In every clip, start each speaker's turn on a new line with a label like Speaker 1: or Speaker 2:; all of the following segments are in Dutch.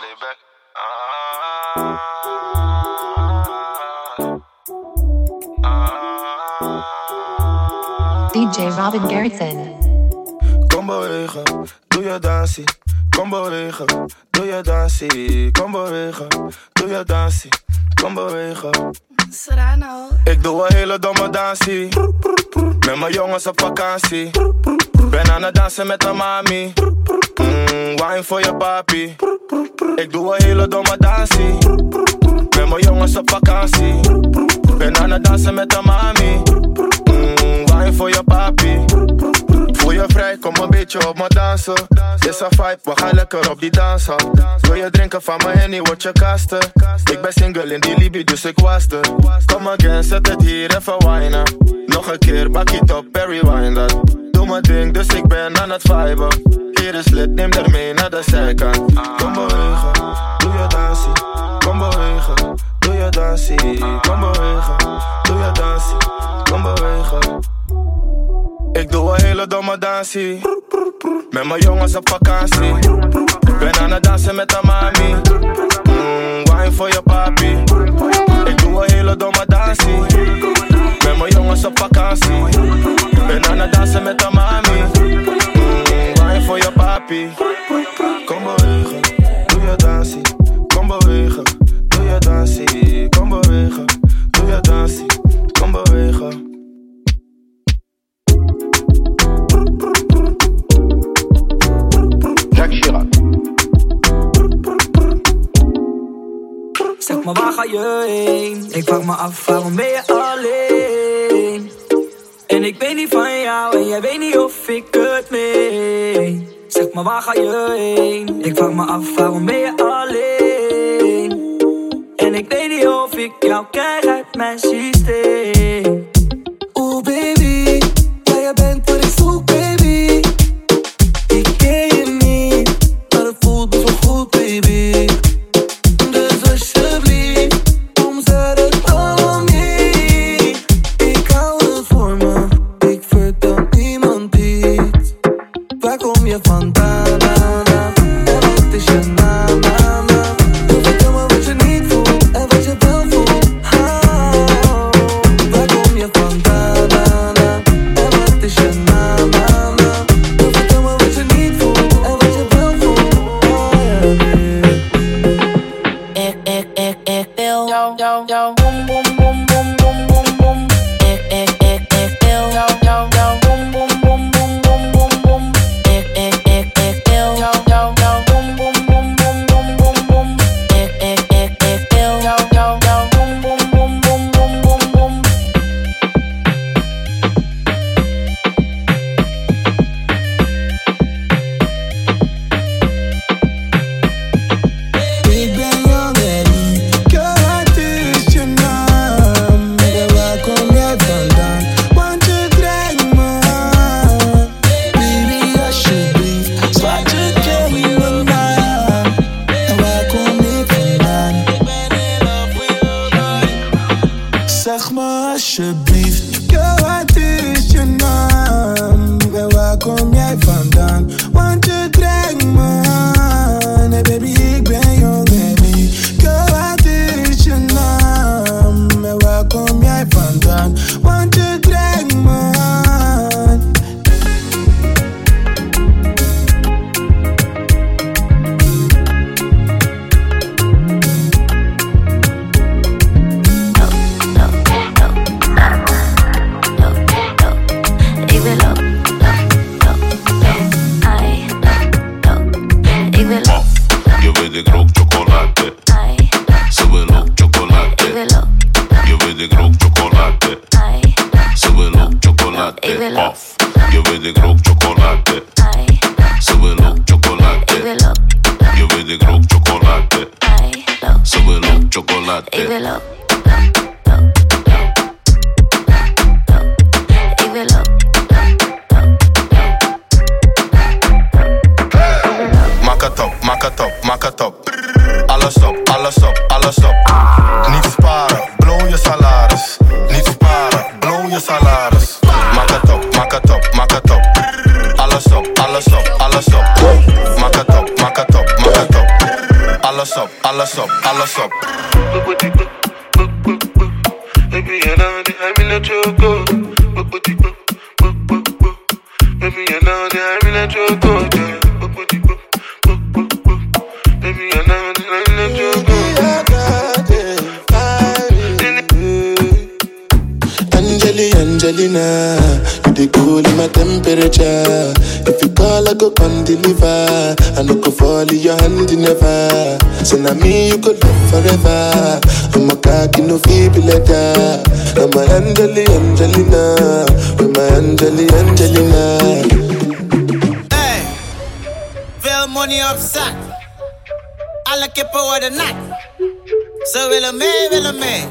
Speaker 1: Playback.
Speaker 2: DJ Robin Garrison.
Speaker 3: Kom bewegen, doe je dansie. Kom bewegen, doe je dansie. Kom bewegen, doe je dansie. Kom bewegen.
Speaker 4: Serrano.
Speaker 3: Ik doe een hele domme dansie. Met mijn jongens op vakantie. Ben aan het dansen met de mami. Mm, wine voor je papi. Ik doe een hele domme dansie. Met mijn jongens op vakantie. Ben aan het dansen met de mami. Mm, wine voor je papi. Voel je vrij, kom een beetje op me dansen. Is een vibe, we gaan lekker op die dansen. Wil je drinken van mijn henny, word je kasten. Ik ben single in die Libi, dus ik was er. Kom again, zet het hier even winen. Nog een keer, bak it op, Perry wine dat. Mijn ding, dus ik ben aan het viben. Hier is lid, neem er mee naar de zijkant. Kom bewegen, doe je dansie. Kom bewegen, doe je dansie. Kom bewegen, doe je dansie. Kom bewegen. Ik doe een hele domme dansie. Met mijn jongens op vakantie. Ben aan het dansen met de mami. Mm, wine voor je papi. Ik doe een hele domme dansie. Met mijn jongens op vakantie. Ben aan het dansen met de mami. Mm, wine voor je papi. Kom bewegen, doe je dansie. Kom bewegen, doe je dansie. Kom bewegen, doe je dansie. Kom bewegen.
Speaker 5: Jacques Chirac.
Speaker 6: Zeg maar waar ga je heen? Ik vraag me af waarom ben je alleen? Ik weet niet van jou en jij weet niet of ik het meen. Zeg maar waar ga je heen? Ik vraag me af waarom ben je alleen? En ik weet niet of ik jou krijg uit mijn systeem.
Speaker 7: Ook
Speaker 8: chocolade.
Speaker 7: Ik wil ook.
Speaker 8: Paf. Je weet ik rook chocolade,
Speaker 7: ai,
Speaker 8: ze wil ook
Speaker 7: ik
Speaker 8: chocolade.
Speaker 7: wil ook,
Speaker 8: Je weet ik
Speaker 3: alles op, alles op, alles op.
Speaker 9: Baby, you know that I'm in a choco. Baby, you know that I'm in a choco. Baby, you know that I'm in a choco.
Speaker 6: Angeli, Angelina, you the cool in my temperature. If you call, I go come deliver. I no go fall in your hand never. Say na me you could love forever. I'm a cocky no feeble letter. I'm a Angeli, Angelina, with my Angeli, Angelina.
Speaker 10: Hey, veel money op zak. Alle kippen worden nat. Ze willen mee, willen mee. Hey,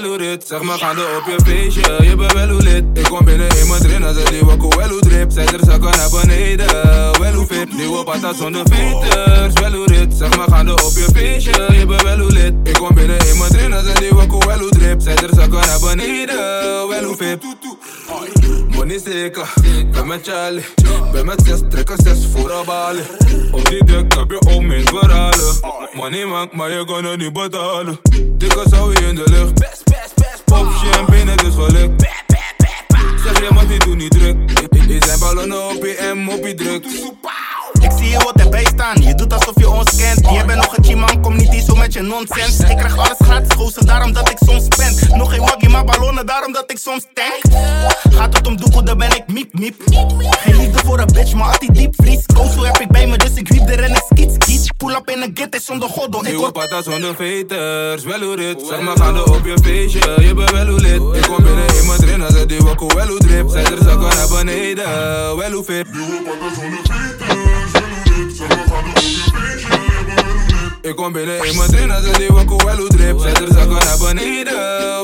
Speaker 11: wel hoe dit Zeg maar gaande op je feestje, je bent wel hoe lid Ik kom binnen in mijn train, als die wakko wel hoe drip Zij er zakken naar beneden, wel hoe fit Nieuwe patas zonder veters, wel hoe dit Zeg maar gaande op je feestje, je bent wel hoe lid Ik kom binnen in mijn train, als die wakko wel hoe drip Zij er zakken naar beneden, wel hoe fit Money zeker, ben met Charlie. Ben met zes, trekken zes voor een balen Op die dek heb je om in verhalen Money maakt, maar je kan het niet betalen. Dikke zou je in de lucht Pop champagne, het is gelukt Zeg je mag niet doen, niet druk. Ballonnen op je M, op druk
Speaker 12: Ik zie je wat erbij staan, je doet alsof je ons kent. Je bent nog een G-man, kom niet hier zo met je nonsens. Ik krijg alles gratis, gozer, daarom dat ik soms spend. Nog geen waggie, maar ballonnen, daarom dat ik soms tank. Gaat het om doekoe, dan ben ik miep miep. Geen liefde voor een bitch, maar altijd diep vries. Kozo heb ik bij me, dus ik wiep er en ik skiet skiet. Pull up in een get, is zonder goddo. Ik
Speaker 11: Nieuwe
Speaker 12: hoor
Speaker 11: patas zonder veters, wel hoe dit Zeg maar gaande op je feestje, je bent wel hoe lid Ik kom binnen in mijn train, als die wakko wel hoe drip Zij er zakken naar beneden, wel hoe fit Ik kom binnen in mijn train, als die wakko wel hoe drip Zij er zakken naar beneden,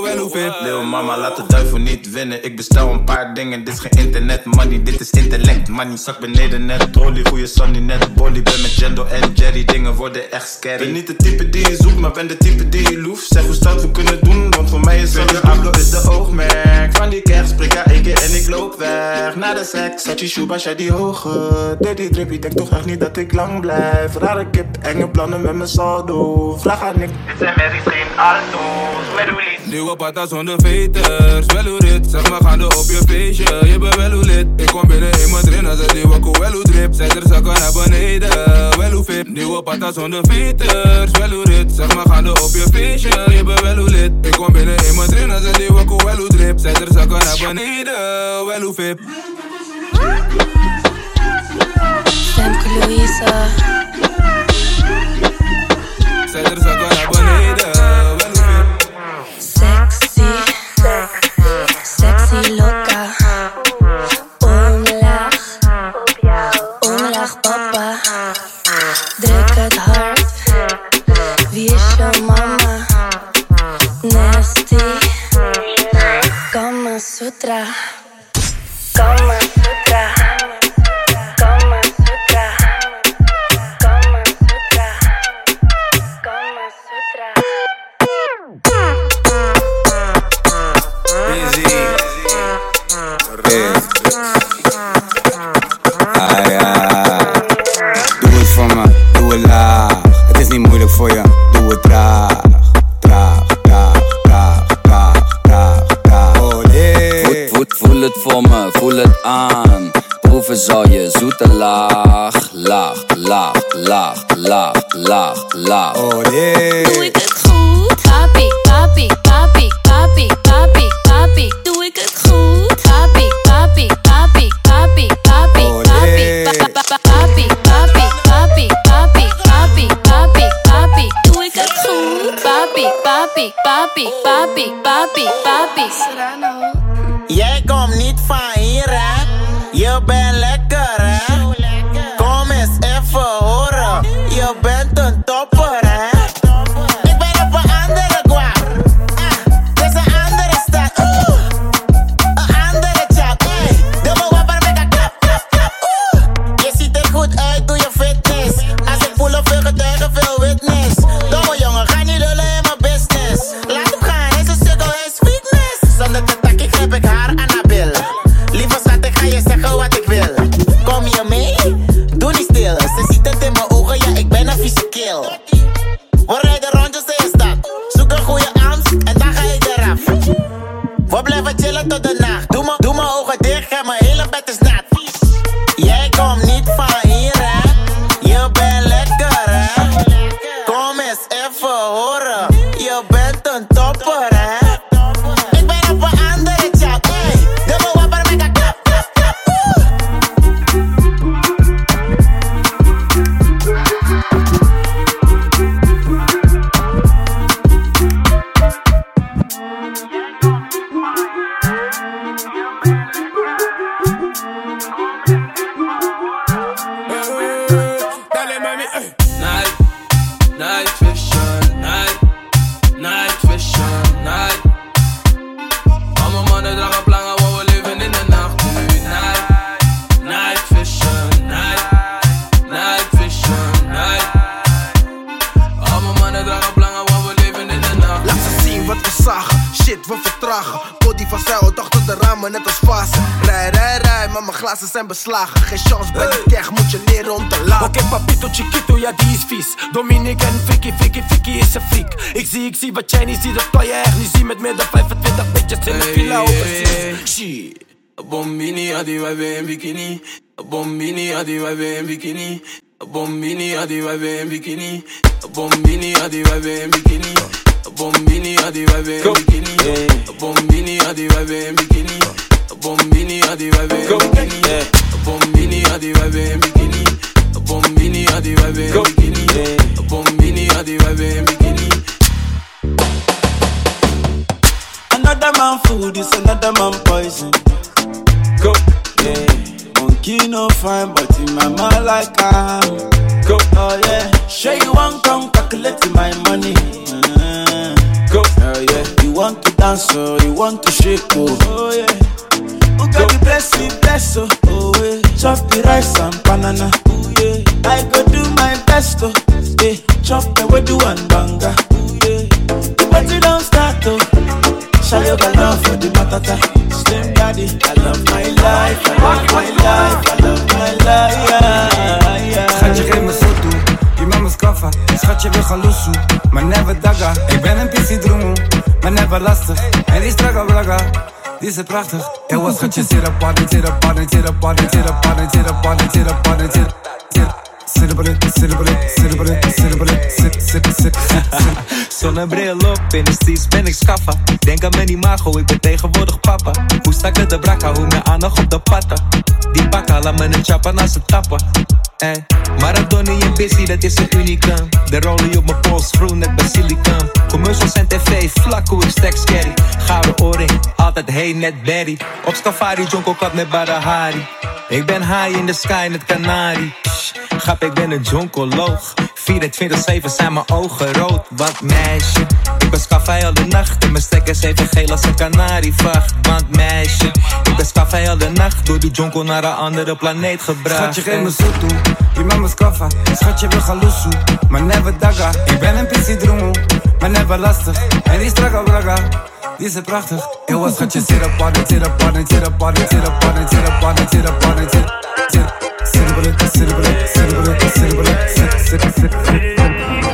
Speaker 11: wel hoe fit
Speaker 13: Lil mama, laat de duivel niet winnen. Ik bestel een paar dingen, dit is geen internet money, dit is intellect money. Zak beneden net dolly, goeie sonny net bolly. Ben met Jendo en Jerry, dingen worden echt scary. Ben niet de type die je zoekt, maar ben de type die je loeft. Zeg hoe stout we kunnen doen, want voor mij is alles Pablo is de oogmerk. Van die kerst spreek ik één keer en ik loop weg. Na de seks, shoe, jij die hoge. Dirty drippy, denk toch echt niet dat ik lang blijf. Rare kip, enge plannen met mijn saldo. Vraag aan ik, dit zijn Mary's geen alto's. Met Willy's.
Speaker 11: Nieuwe patas zonder veters, wel hoe Zeg maar gaande op je feestje, je bent wel hoe lid. Ik kom binnen in mijn train, als die wakko wel hoe drip. Zij er zakken naar beneden, wel hoe fit. Nieuwe patas zonder veters, wel hoe Zeg maar gaande op je feestje, je bent wel hoe lid. Ik kom binnen in mijn train, als die wakko wel hoe drip. Zij er zakken naar beneden, wel hoe fit.
Speaker 14: Femke Louisa. Sexy. Sexy loca. Omlaag. Omlaag papa. Druk het hard. Wie mama? Nasty. Kama Sutra.
Speaker 11: Bombini had die wij weer in bikini. Bombini had die wij weer in bikini. Bombini had die wij weer in bikini. Bombini had die wij weer in bikini. Bombini had die wij weer in bikini. Bombini had die wij weer in bikini. Bombini had die wij weer in bikini. Bombini had die wij weer in bikini. Bombini had die wij weer in bikini. Bombini had die wij weer in bikini.
Speaker 15: Another man food is another man poison. Go, yeah. Monkey no fine, but in my mind like I'm. Go, oh yeah. Sure you want come calculate my money. Uh, go, oh yeah. You want to dance or you want to shake oh, oh yeah. Who got the bless me bless oh, oh yeah. Chop the rice and banana. Oh yeah. I go do my best oh, yeah. Chop the do and banga. Oh yeah. The party don't start oh. Shayo love for the matata. Slim daddy, I love my life, I love my life, I love my life. Yeah, yeah.
Speaker 16: Schatje, geef me zo toe. Je mama's kaffa. Schatje, wil gaan loesoe. Maar never daga. Ik ben een pissie droemel. Maar never lastig. En die strakke braga. Die is het prachtig. En wat schatje, zit op party, zit op party, zit op party, zit op party, zit op party, zit op party, zit Sit up on it, sit up on it, sit, sit, sit, sit.
Speaker 17: Zonnebril op, in de steeds ben ik schaffa. Denk aan mijn imago, ik ben tegenwoordig papa. Hoe sta ik de brakka, hoe mijn aandacht op de patta. Die pakka, laat me een chappa naast ze tappen. Ey, Maradoni en Busy, dat is een unicum. De rollie op mijn pols, groen net basilicum. Commercials en tv, vlak hoe ik scary. Gouden oorring, altijd hey net berry. Op safari, jonko kat met Badahari. Ik ben high in the sky, net Canari. Grap, ik ben een jonkoloog. 24-7 zijn mijn ogen rood, wat meisje Ik ben scafé al de nacht en mijn stekkers even geel als een kanarievacht Want meisje, ik ben scafé al de nacht Door die jonko naar een andere planeet gebracht
Speaker 16: Schatje, geef me zoet toe. Je met me skaffa. Schatje, we gaan loesoe. Maar never daga. Ik ben een pissie droemel. Maar never lastig. En die strakka braga. Die is prachtig. Heel wat schatje, zit op party, zit op party, zit op party, zit op party, zit op party, zit op party, zit zit Zit op het, zit op het, zit op het, zit op het, zit, zit, zit, zit.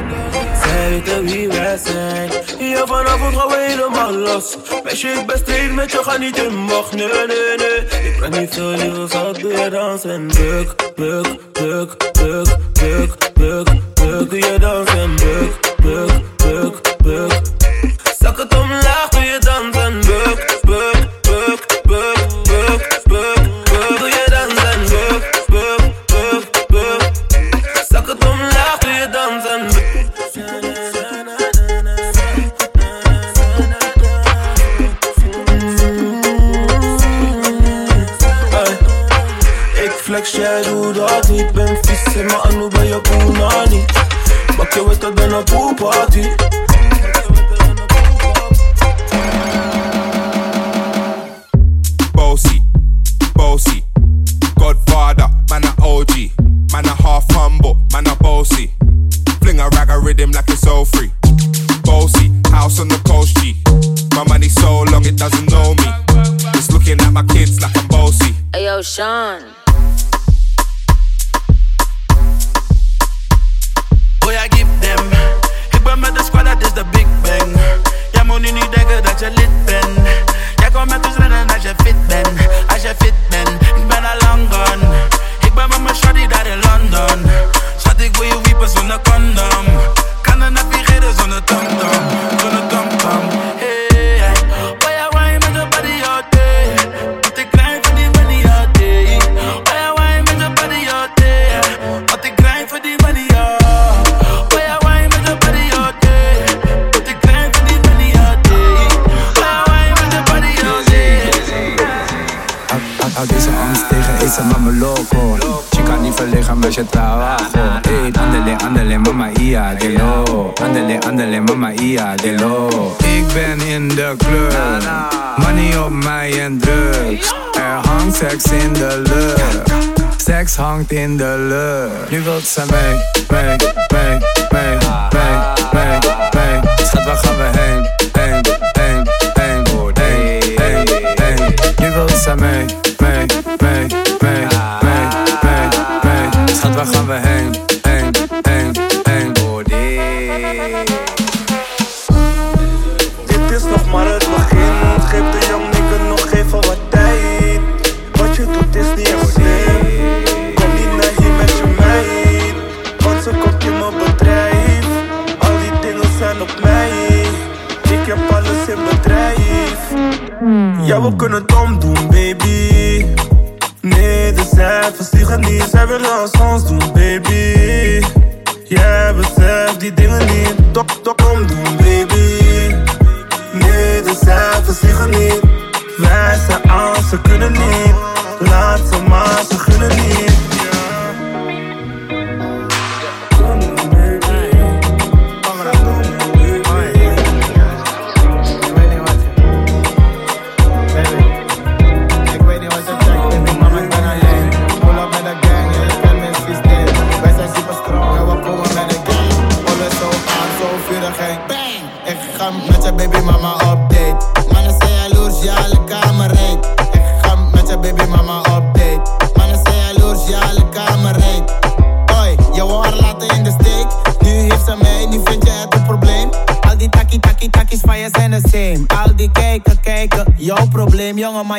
Speaker 18: Zij weten wie wij zijn. Hier vanavond gaan we helemaal los. Meisje, ik ben straight met je, ga niet in bocht. Nee, nee, nee. Ik ben niet zo lief, zal doe je dansen. Buk, buk, buk, buk, buk, buk, buk. Doe je dansen. Buk, buk, buk, buk. Zak het omlaag, doe je dansen. Buk, buk, buk, buk, buk, buk. Ik flex, jij doet dat niet Ben vies in mijn anu bij je punani Bak je weet dat ben een poolparty
Speaker 19: Bossy,
Speaker 16: andele, mama ia de lo Andele, andele mama ia de lo Ik ben in de club. Money op mij en drugs. Er hangt seks in de lucht. Seks hangt in de lucht. Nu wilt ze mee, mee, mee, mee, mee, mee,
Speaker 18: niet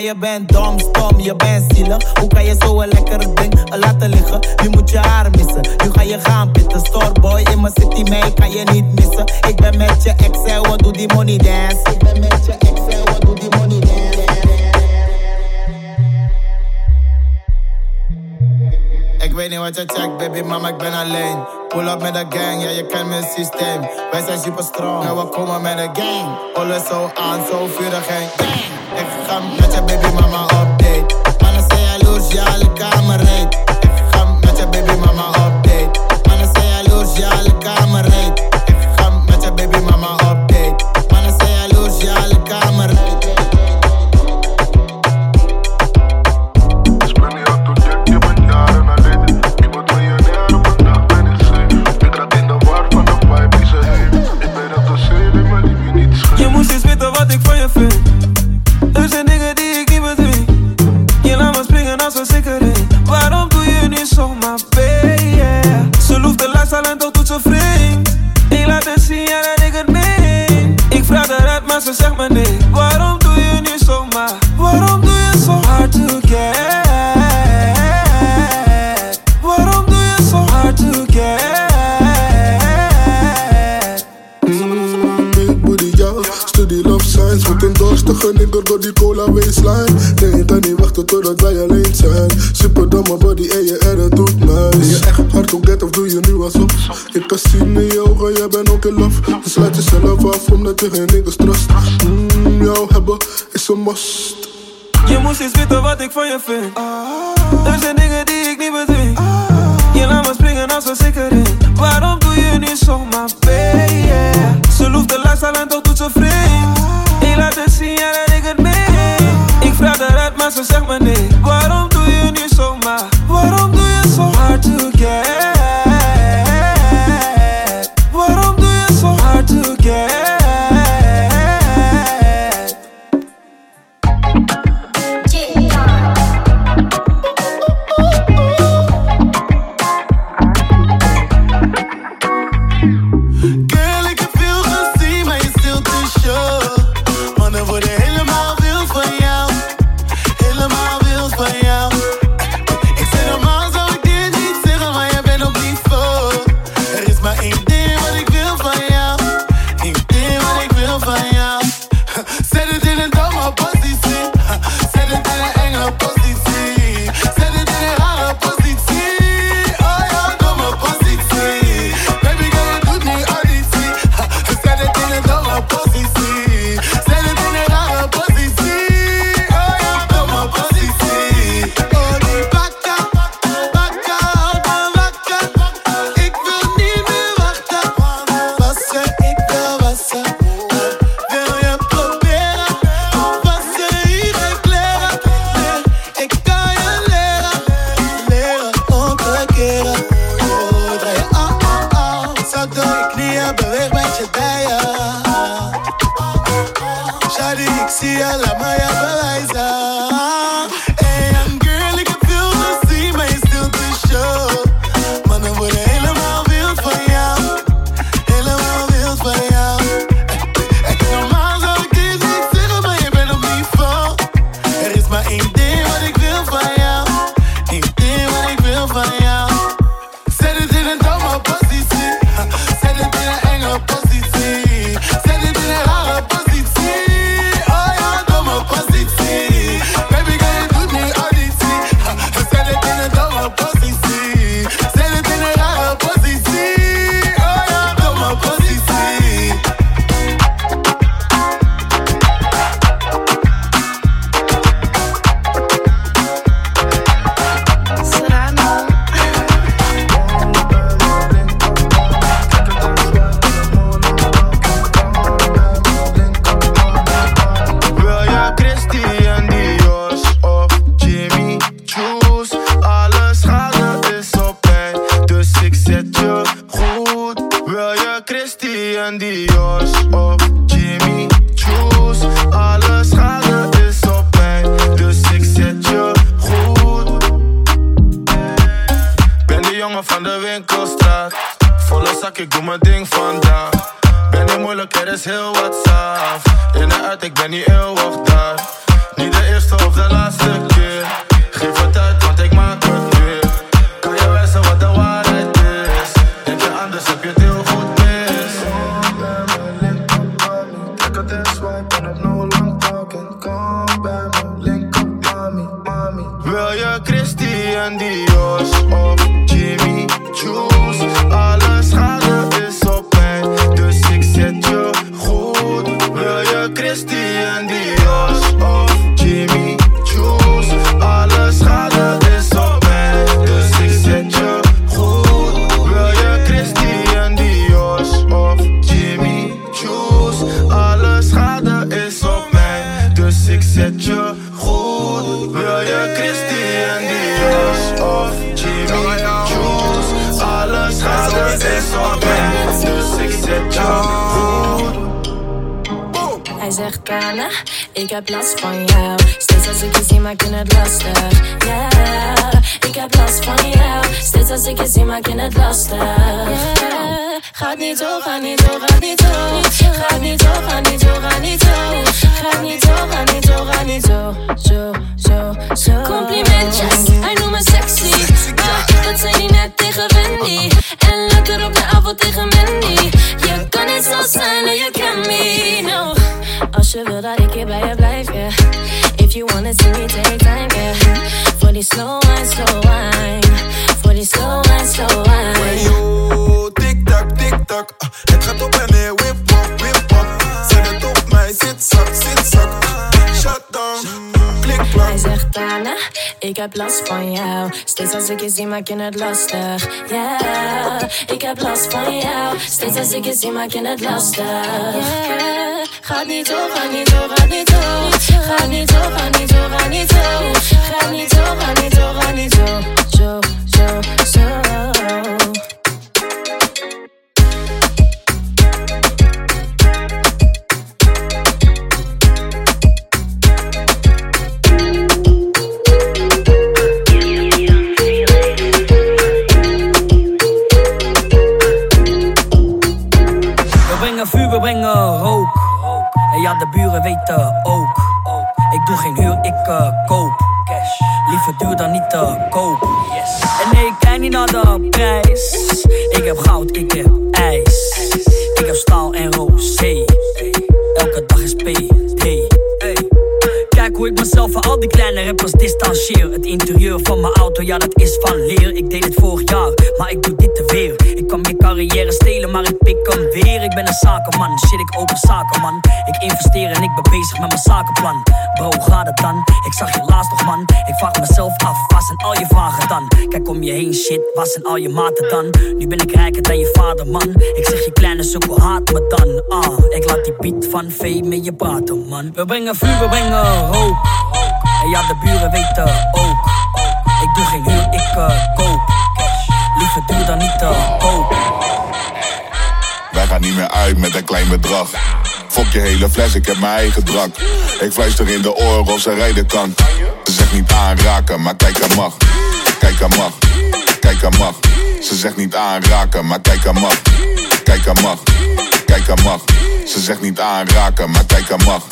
Speaker 18: je
Speaker 14: bent dom, stom, je bent zielig. Hoe kan je zo een lekkere ding laten liggen? Nu moet je haar missen, nu ga je gaan pitten. Storeboy in mijn city, mij kan je niet missen. Ik ben met je ex, wat doe die money dance? Ik ben met je ex, wat doe die money dance? Ik weet niet wat je checkt, baby, mama, ik ben alleen. Pull up met de gang, ja, je kent mijn systeem. Wij zijn super strong, en we komen met de gang. Alles zo aan, zo vurig en bang. Ik ga met je baby mama update. Mannen zijn jaloers, ja, alle kamer Waarom doe je nu zomaar mee. Ze loeft de laatste en tot doet ze vreemd Ik laat het zien, ja dat ik het meen Ik vraag eruit, maar
Speaker 6: ze zegt me nee. Waarom doe je nu zomaar Waarom doe je zo hard to get? Waarom doe je zo hard to get?
Speaker 9: Mm, Big booty, ja Studie love science. Met een dorstige nigger door die cola waistline. Nee, dat niet wachten dat wij alleen zijn. Super dan mijn body en je er doet mij. Ben je echt hard to get of doe je nu alsof? Ik kan zien in je ogen, jij bent ook in love. Dus sluit jezelf af omdat je geen niks trust. Mmm, jou hebben is een must.
Speaker 6: Je moest eens weten wat ik van je vind. Er zijn dingen die ik niet bedwing. Je laat me springen als een zeker in. Waarom doe je nu zomaar pijn? Ze loeft de laatste aan toch doet ze vreemd. Why don't me nee so doe je nu zomaar? Waarom doe hard to get?
Speaker 10: heb last van jou. Steeds als ik je zie, maak je het lastig. Ja, yeah. ik heb last van jou. Steeds als ik je zie, maak je het
Speaker 20: lastig. Yeah. Gaat niet zo, gaat niet zo, gaat niet zo. Gaat niet zo, gaat niet zo, gaat niet zo. Gaat niet zo, gaat
Speaker 9: niet zo, gaat niet zo. Zo, zo, zo. Complimentjes, hij noemt me
Speaker 20: sexy. Maar dat zei hij net tegen Wendy. En lekker op de avond tegen Mandy. Je
Speaker 21: kan niet zo zijn, en je kan me. Nou,
Speaker 10: je wil dat ik hier bij je blijf, yeah. If you wanna see me, take time, yeah. Voor die slow wine, slow wine. Voor die slow wine, slow wine.
Speaker 22: Yo, tik-tak, tik-tak. Het gaat op en neer, whip wop, whip wop. Zet het op mij, zit zak, zit zak. Shut down, klik klak.
Speaker 10: Hij zegt ik heb last van jou. Steeds als ik je zie, maak je het lastig. Yeah, ik heb last van jou. Steeds als ik je zie, maak je het lastig. Yeah, gaat niet zo, gaat niet zo, gaat niet zo. Gaat niet zo, gaat niet zo, gaat niet zo. Gaat niet zo, gaat niet zo, gaat niet zo. Zo, zo, zo.
Speaker 23: Buren weten ook. Ik doe geen huur, ik eh, koop. Liever duur dan niet te koop. En nee, ik kijk niet naar de prijs. Ik heb goud, ik heb ijs. Ik heb staal en rosé. Elke dag is PD. Kijk hoe ik mezelf van al die kleine rappers distancieer. Het interieur van mijn auto, ja, dat is van leer. Ik deed het vorig jaar, maar ik doe dit te weer. Ik kan je carrière stelen, maar ik pik hem weer. Ik ben een zakenman, shit, ik open zaken, investeer en ik ben bezig met mijn zakenplan. Bro, gaat het dan? Ik zag je laatst nog, man. Ik vraag mezelf af, waar zijn al je vragen dan? Kijk om je heen, shit, waar zijn al je maten dan? Nu ben ik rijker dan je vader, man. Ik zeg je kleine sukkel, haat me dan. Ah, ik laat die beat van V met je praten, man. We brengen vuur, we brengen rook. En ja, de buren weten ook. Ik doe geen huur, ik eh, koop. Liever duur dan niet te koop.
Speaker 19: Wij gaan niet meer uit met een klein bedrag. Fok je hele fles, ik heb mijn eigen drank. Ik fluister in de oren of ze rijden kan. Ze zegt niet aanraken, maar kijk aan mag. Kijk aan mag, kijk aan mag. Ze zegt niet aanraken, maar kijk aan mag. Kijk aan mag, kijk aan mag. Ze zegt niet aanraken, maar kijk aan mag.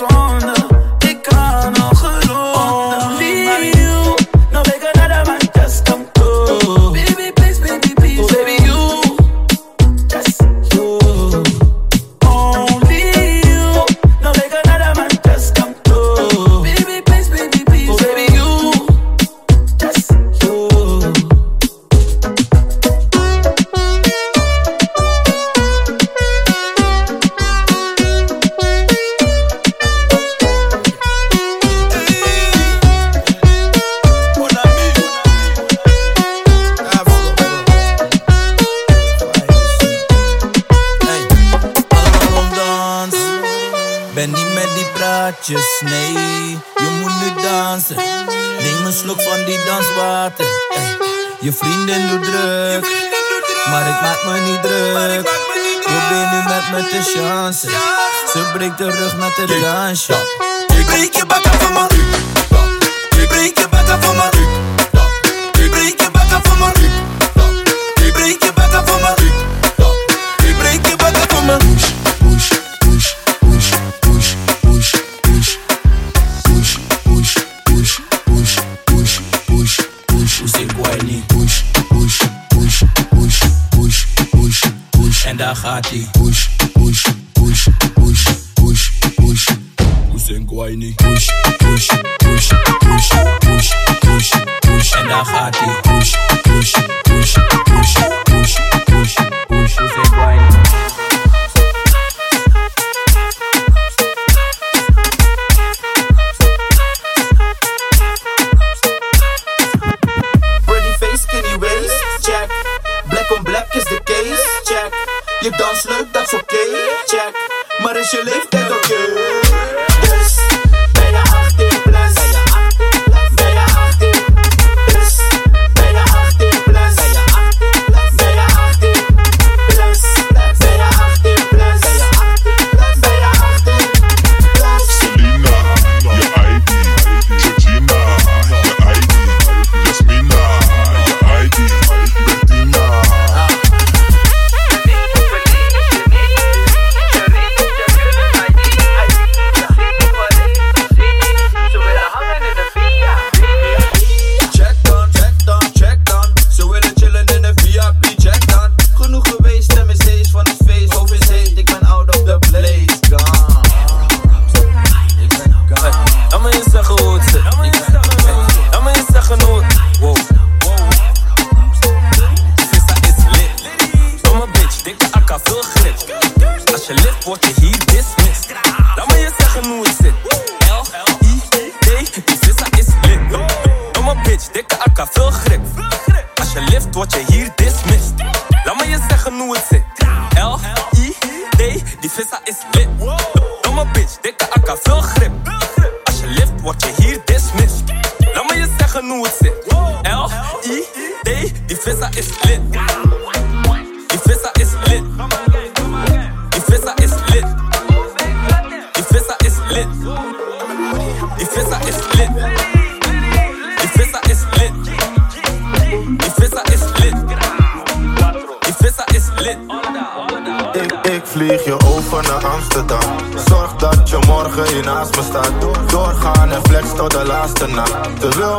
Speaker 24: on
Speaker 15: the nee. Je moet nu dansen. Neem een slok van die danswater. Je vriendin doet druk, maar ik maak me niet druk. Probeer nu met me te chansen. Ze breekt de rug met het dansje.
Speaker 24: Breek je bakken van me. Breek je bakken van me.
Speaker 15: Gaat ie.
Speaker 19: Push, push, push, push, push, push.
Speaker 15: Uzik whiny.
Speaker 19: Push, push, push, push, push, push, push.
Speaker 15: En daar gaat ie.
Speaker 19: Push, push, push, push,
Speaker 15: Je dans leuk, dat is oké, check. Maar is je leeftijd Als je lift,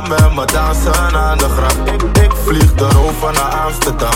Speaker 3: wil met me dansen aan de grap. Ik, vlieg erover naar Amsterdam.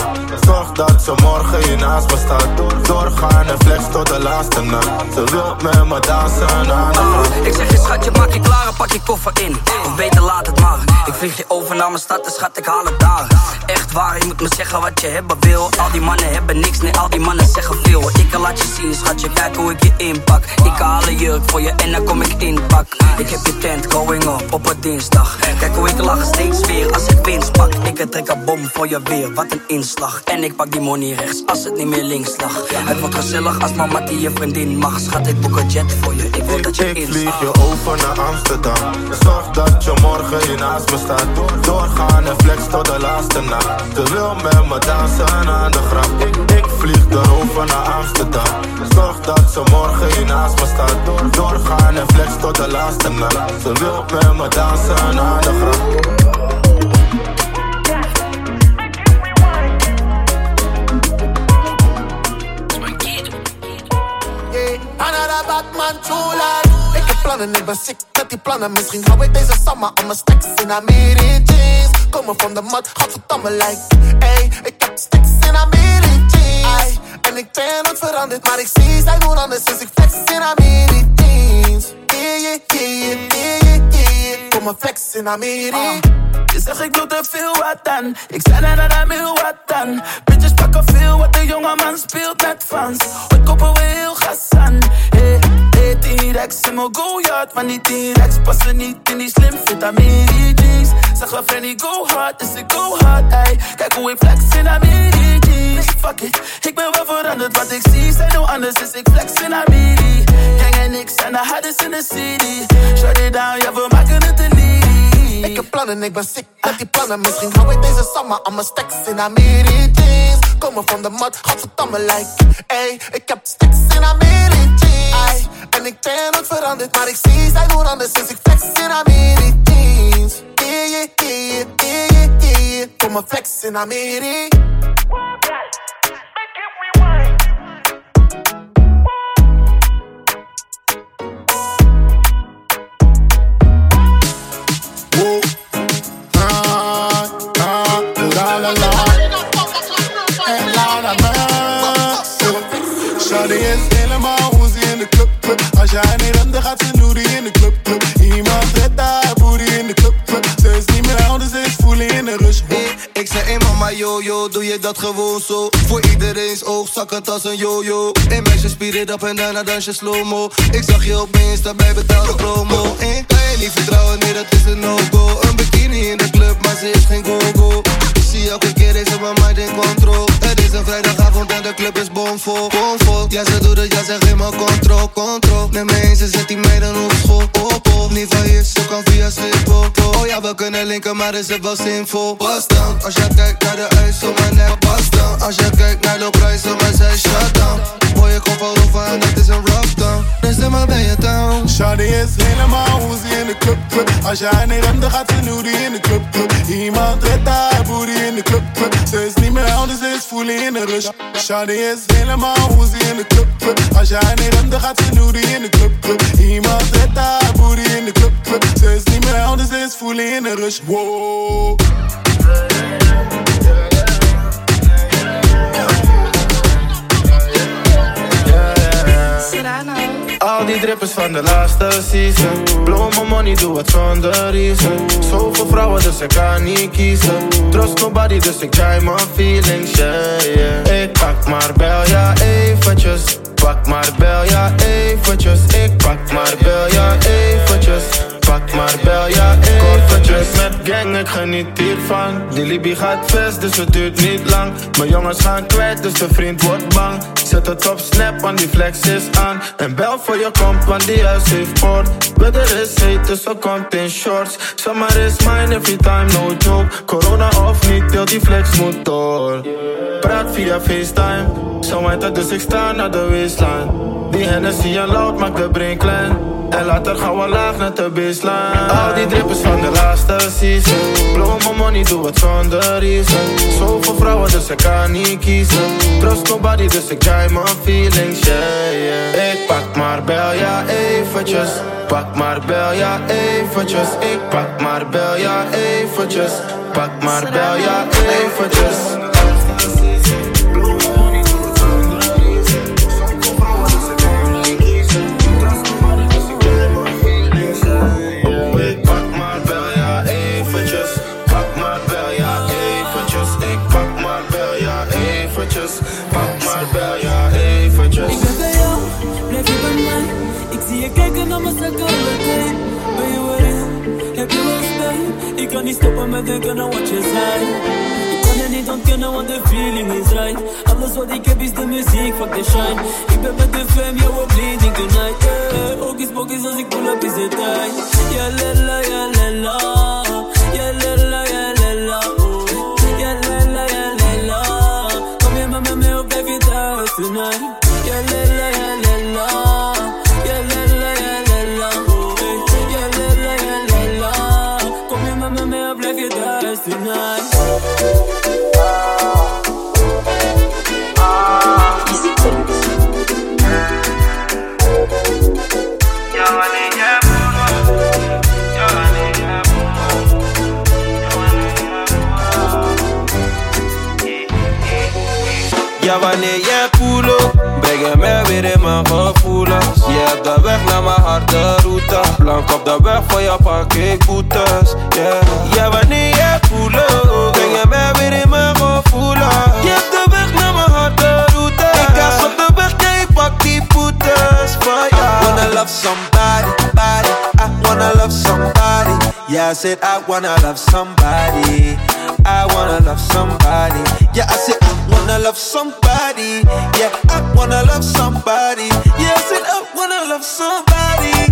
Speaker 3: Zorg dat ze morgen hier naast me staat. Doorgaan en flex tot de laatste nacht. Ze wil met me dansen aan de grap.
Speaker 23: Ik zeg je schatje, maak je klaar en pak je koffer in. Of beter laat het maar. Ik vlieg je over naar mijn stad en schat, ik haal het daar. Echt waar, je moet me zeggen wat je hebben wil. Al die mannen hebben niks, nee, al die mannen zeggen veel. Ik kan laat je zien, schatje, kijk hoe ik je inpak. Ik haal een jurk voor je en dan kom ik inpak. Ik heb je tent going up op een dinsdag. Kijk hoe ik lach steeds weer als ik winst pak. Ik trek een bom voor je weer, wat een inslag. En ik pak die money rechts als het niet meer links lag. Het wordt gezellig als mama die je vriendin mag. Schat, ik boek een jet voor je, ik wil dat je
Speaker 3: Ik
Speaker 23: instapt.
Speaker 3: vlieg je over naar Amsterdam. Zorg dat je morgen hier naast me staat. Doorgaan en flex tot de laatste nacht. Ze wil met me dansen aan de grap. Ik, ik vlieg erover naar Amsterdam. Zorg dat ze morgen hier naast me staat. door, Doorgaan en flex tot de laatste nacht. Ze wil met me dansen aan de grap.
Speaker 25: Another Batman heb plannen, ik ben sick met die plannen. Misschien hou ik deze summer aan mijn stacks in Amiri jeans. Komen van de mat, godverdamme like. Ey, ik heb stacks in Amiri jeans. Ay, en ik ben nooit veranderd, maar ik zie zij doen anders. Dus ik flex in Amiri jeans. Yeah, yeah, yeah, yeah, yeah, yeah. Kom maar flex in Amiri.
Speaker 15: Je zegt ik doe te veel wat dan Ik zei dat hij wil wat dan Bitches pakken veel wat de jonge man speelt met fans Ooit kopen we heel gas aan Hey, hey, T-Rex in mijn go-yard Maar die T-Rex passen niet in die slim fit Amiri jeans Zeg een Frenny go hard, dus ik go hard ey. Kijk hoe ik flex in Amiri. Jeans Fuck it, ik ben wel veranderd Wat ik zie zijn heel anders, dus ik flex in Amiri. Gang en ik zijn de hardest in de city. Shut it down, ja we maken het een
Speaker 25: Ik heb plannen, ik ben sick met die plannen. Misschien hou ik deze summer aan mijn stacks in Amiri jeans. Komen van de mat, godverdamme like. Ey, ik heb stacks in Amiri jeans. Ay, en ik ben nooit veranderd, maar ik zie zij doen anders. Dus ik flex in Amiri jeans. Yeah, yeah, yeah, yeah, yeah, yeah. Kom maar flex in Amiri.
Speaker 6: La la. En la la. Shawty is helemaal hoe ze in de club, club. Als jij niet rent, dan gaat ze noodie in de club, club. Iemand redt haar booty in de club, club. Ze is niet meer oud, ze is voelen in de rush.
Speaker 26: Ik zei, hey mama, yo, yo, doe je dat gewoon zo? Voor iedereen's oog, zakkend als een yo-yo. Een meisje spier it up en daarna dans je slow-mo. Ik zag je op Insta bij betaalde promo. Eh, kan je niet vertrouwen, nee, dat is een no-go. Een bikini in de club, maar ze is geen go-go. Zie elke keer is op mijn mind in control. Het is een
Speaker 25: vrijdagavond en de club is bomvol. Bomvol, ja ze doet het, ja ze geeft me control, control. Neem me eens, ze zet die meiden op school, op, op. Niet van hier, ze kan via Schiphol. Oh ja, we kunnen linken, maar is het wel zinvol. Pas dan, als jij kijkt naar de ijs op mijn nek, pas dan. Als jij kijkt naar de prijs op mijn zij, shut down. Boy, ik kom van Roeven en het is een rough down. Dus zeg maar je down.
Speaker 6: Shawty is helemaal hoe ze in de club, club. Als jij niet remt, dan gaat ze nu die in de club, club. Iemand redt haar booty in de club, club. Ze is niet meer anders, ze is fully in de rush. Shawty is helemaal ze in de club, club. Als jij niet remt, dan gaat ze nu die in de club, club. Iemand redt haar booty in de club, club. Ze is niet meer anders, ze is fully in de rush. Wow.
Speaker 3: Al die drippers van de laatste season. Blow my money, doe het zonder reason. Zoveel vrouwen, dus ik kan niet kiezen. Trust nobody, dus ik try my feelings, yeah, Ik pak maar bel, ja eventjes. Pak maar bel, ja eventjes. Ik pak maar bel, ja eventjes maar bel, ja eventjes Met gang, ik geniet hiervan. Die Libby gaat vast, dus het duurt niet lang. Mijn jongens gaan kwijt, dus de vriend wordt bang. Zet het op snap, want die flex is aan. En bel voor je komt, want die huis heeft poort. Weather is heet, dus ze komt in shorts. Summer is mine every time, no joke. Corona of niet, heel die flex moet door. Praat via FaceTime. Zo heet het, dus ik sta naar de waistline. Die Hennessy en loud maakt de brain klein. En later gaan we laag naar de baseline Al die drippers van de laatste season. Blow my money, doe het zonder reason. Zoveel vrouwen, dus ik kan niet kiezen. Trust nobody, dus ik try my feelings, yeah. Ik pak maar bel, ja eventjes. Pak maar bel, ja eventjes. Ik pak maar bel, ja eventjes. Pak maar bel, ja eventjes
Speaker 27: spijt? Ik kan niet stoppen met denken aan wat je zei. Ik kan het niet ontkennen, want de feeling is right. Alles wat ik heb is de muziek, fuck the shine. Ik ben met de fam, we're bleeding tonight. Yeah. Ook is bokjes als ik pull up is het tijd. Ja, lella, ja, lella. Ja, lella, ja, lella. Oh. Ja, lella, ja, lella. Kom je met me of blijf je thuis tonight?
Speaker 15: Blank op de weg voor je pak ik boetes. Yeah. Ja, wanneer jij pull up, breng je mij weer in mijn gevoelens. Je hebt de weg naar mijn harde route. Ik gas op de weg, ja, ik pak die jou. I wanna love somebody, body. I wanna love somebody. Yeah, I said I wanna love somebody. I wanna love somebody. Yeah, I said I wanna love somebody. Yeah, I wanna love somebody. Yeah, I said I wanna love somebody.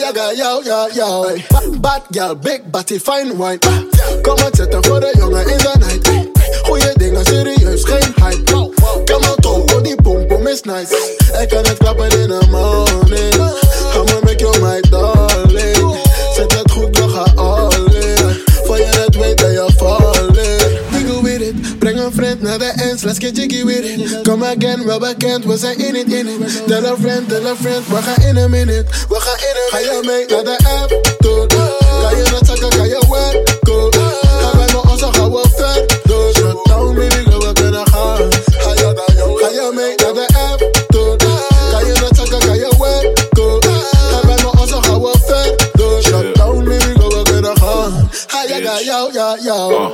Speaker 6: Gaan. Ga je, ga jou, ja. Bad girl, big body, fine wine. Kom maar zitten voor de jongen in de night. Goeie dingen, serieus, geen hype. Kom on, toe, oh die pom pom is nice. Ik kan het klappen in the morning. I'ma make you my darling. Let's get jiggy with it. Come again, wel bekend, we zijn in it, in it. Tell a friend, tell a friend, we gaan in a minute. We gaan in a Ga je mee naar de app, toe. Kan je net zakken, kan je werken. Hebben we onze gouden verder. Shutdown, baby, girl, we kunnen gaan. Ga je, ga je mee naar de app, toe. Kan je net zakken, kan je werken. Hebben we onze gouden verder. Shutdown, baby, girl, we kunnen gaan. Ga je, ga jou, ja, jou.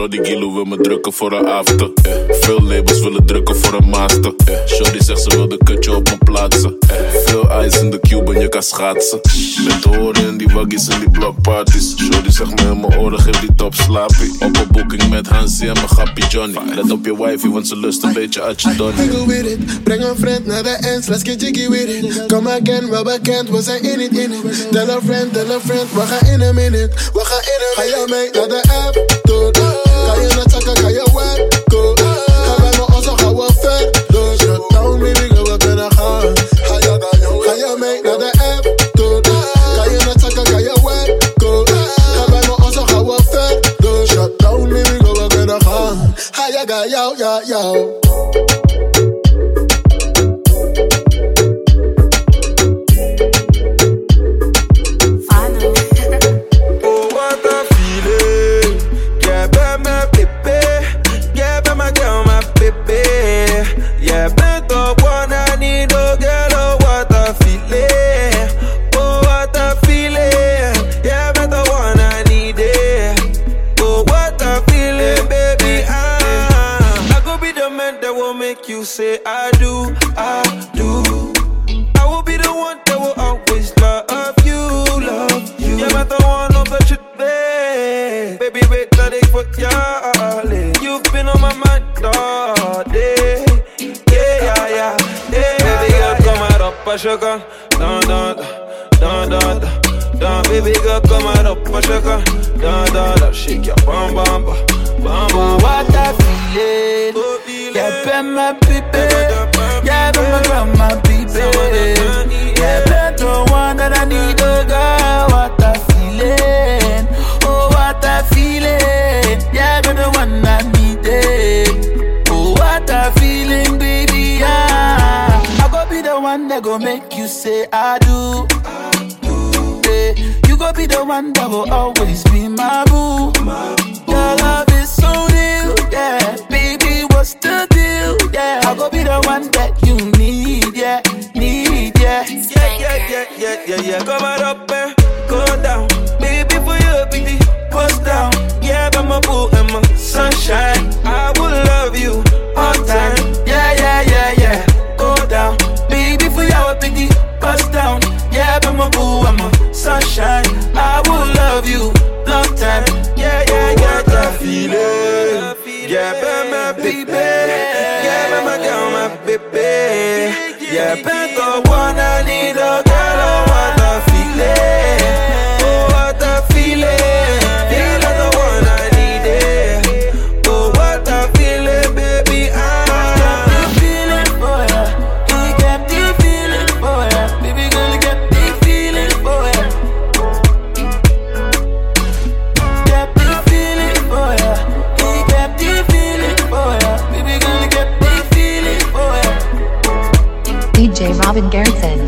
Speaker 8: Shorty Gilo wil me drukken voor een after. Eh. Veel labels willen drukken voor een master. Eh. Shorty zegt ze wil de kutje op me plaatsen. Eh. Veel ice in de cube en je kan schaatsen. Met horen in die waggies en die blockparties. Shorty zegt me in mijn oren, geef die top slaapie. Op een boeking met Hansie en mijn grappie Johnny. Let op je wifey, want ze lust een beetje uit je donnie.
Speaker 6: Wiggle with it, breng een vriend naar de ends, let's get jiggy with it. Come again, wel bekend, we zijn in it, in it. Tell a friend, tell a friend, we gaan in a minute. We gaan in a Ga je mee naar de app, toe. Kan je net zakken, kan je werken. Hebben we onze gouden verder. Shutdown,
Speaker 18: one that
Speaker 19: go make you say I do. Eh, You go be the one that will always be my boo. Your love is so real, yeah. Baby, what's the deal? Yeah, I go be the one that you need, yeah, need, yeah.
Speaker 18: Yeah, yeah, yeah, yeah, yeah, yeah. Come on up and go down. Baby, for you, baby, bust down. Yeah, but my boo and my sunshine. I will love you
Speaker 19: love you long time.
Speaker 18: Yeah, yeah, yeah, yeah. Feeling. Yeah, be my baby. Yeah, be my girl, my baby. Yeah, be the one I need,
Speaker 2: Gerritsen.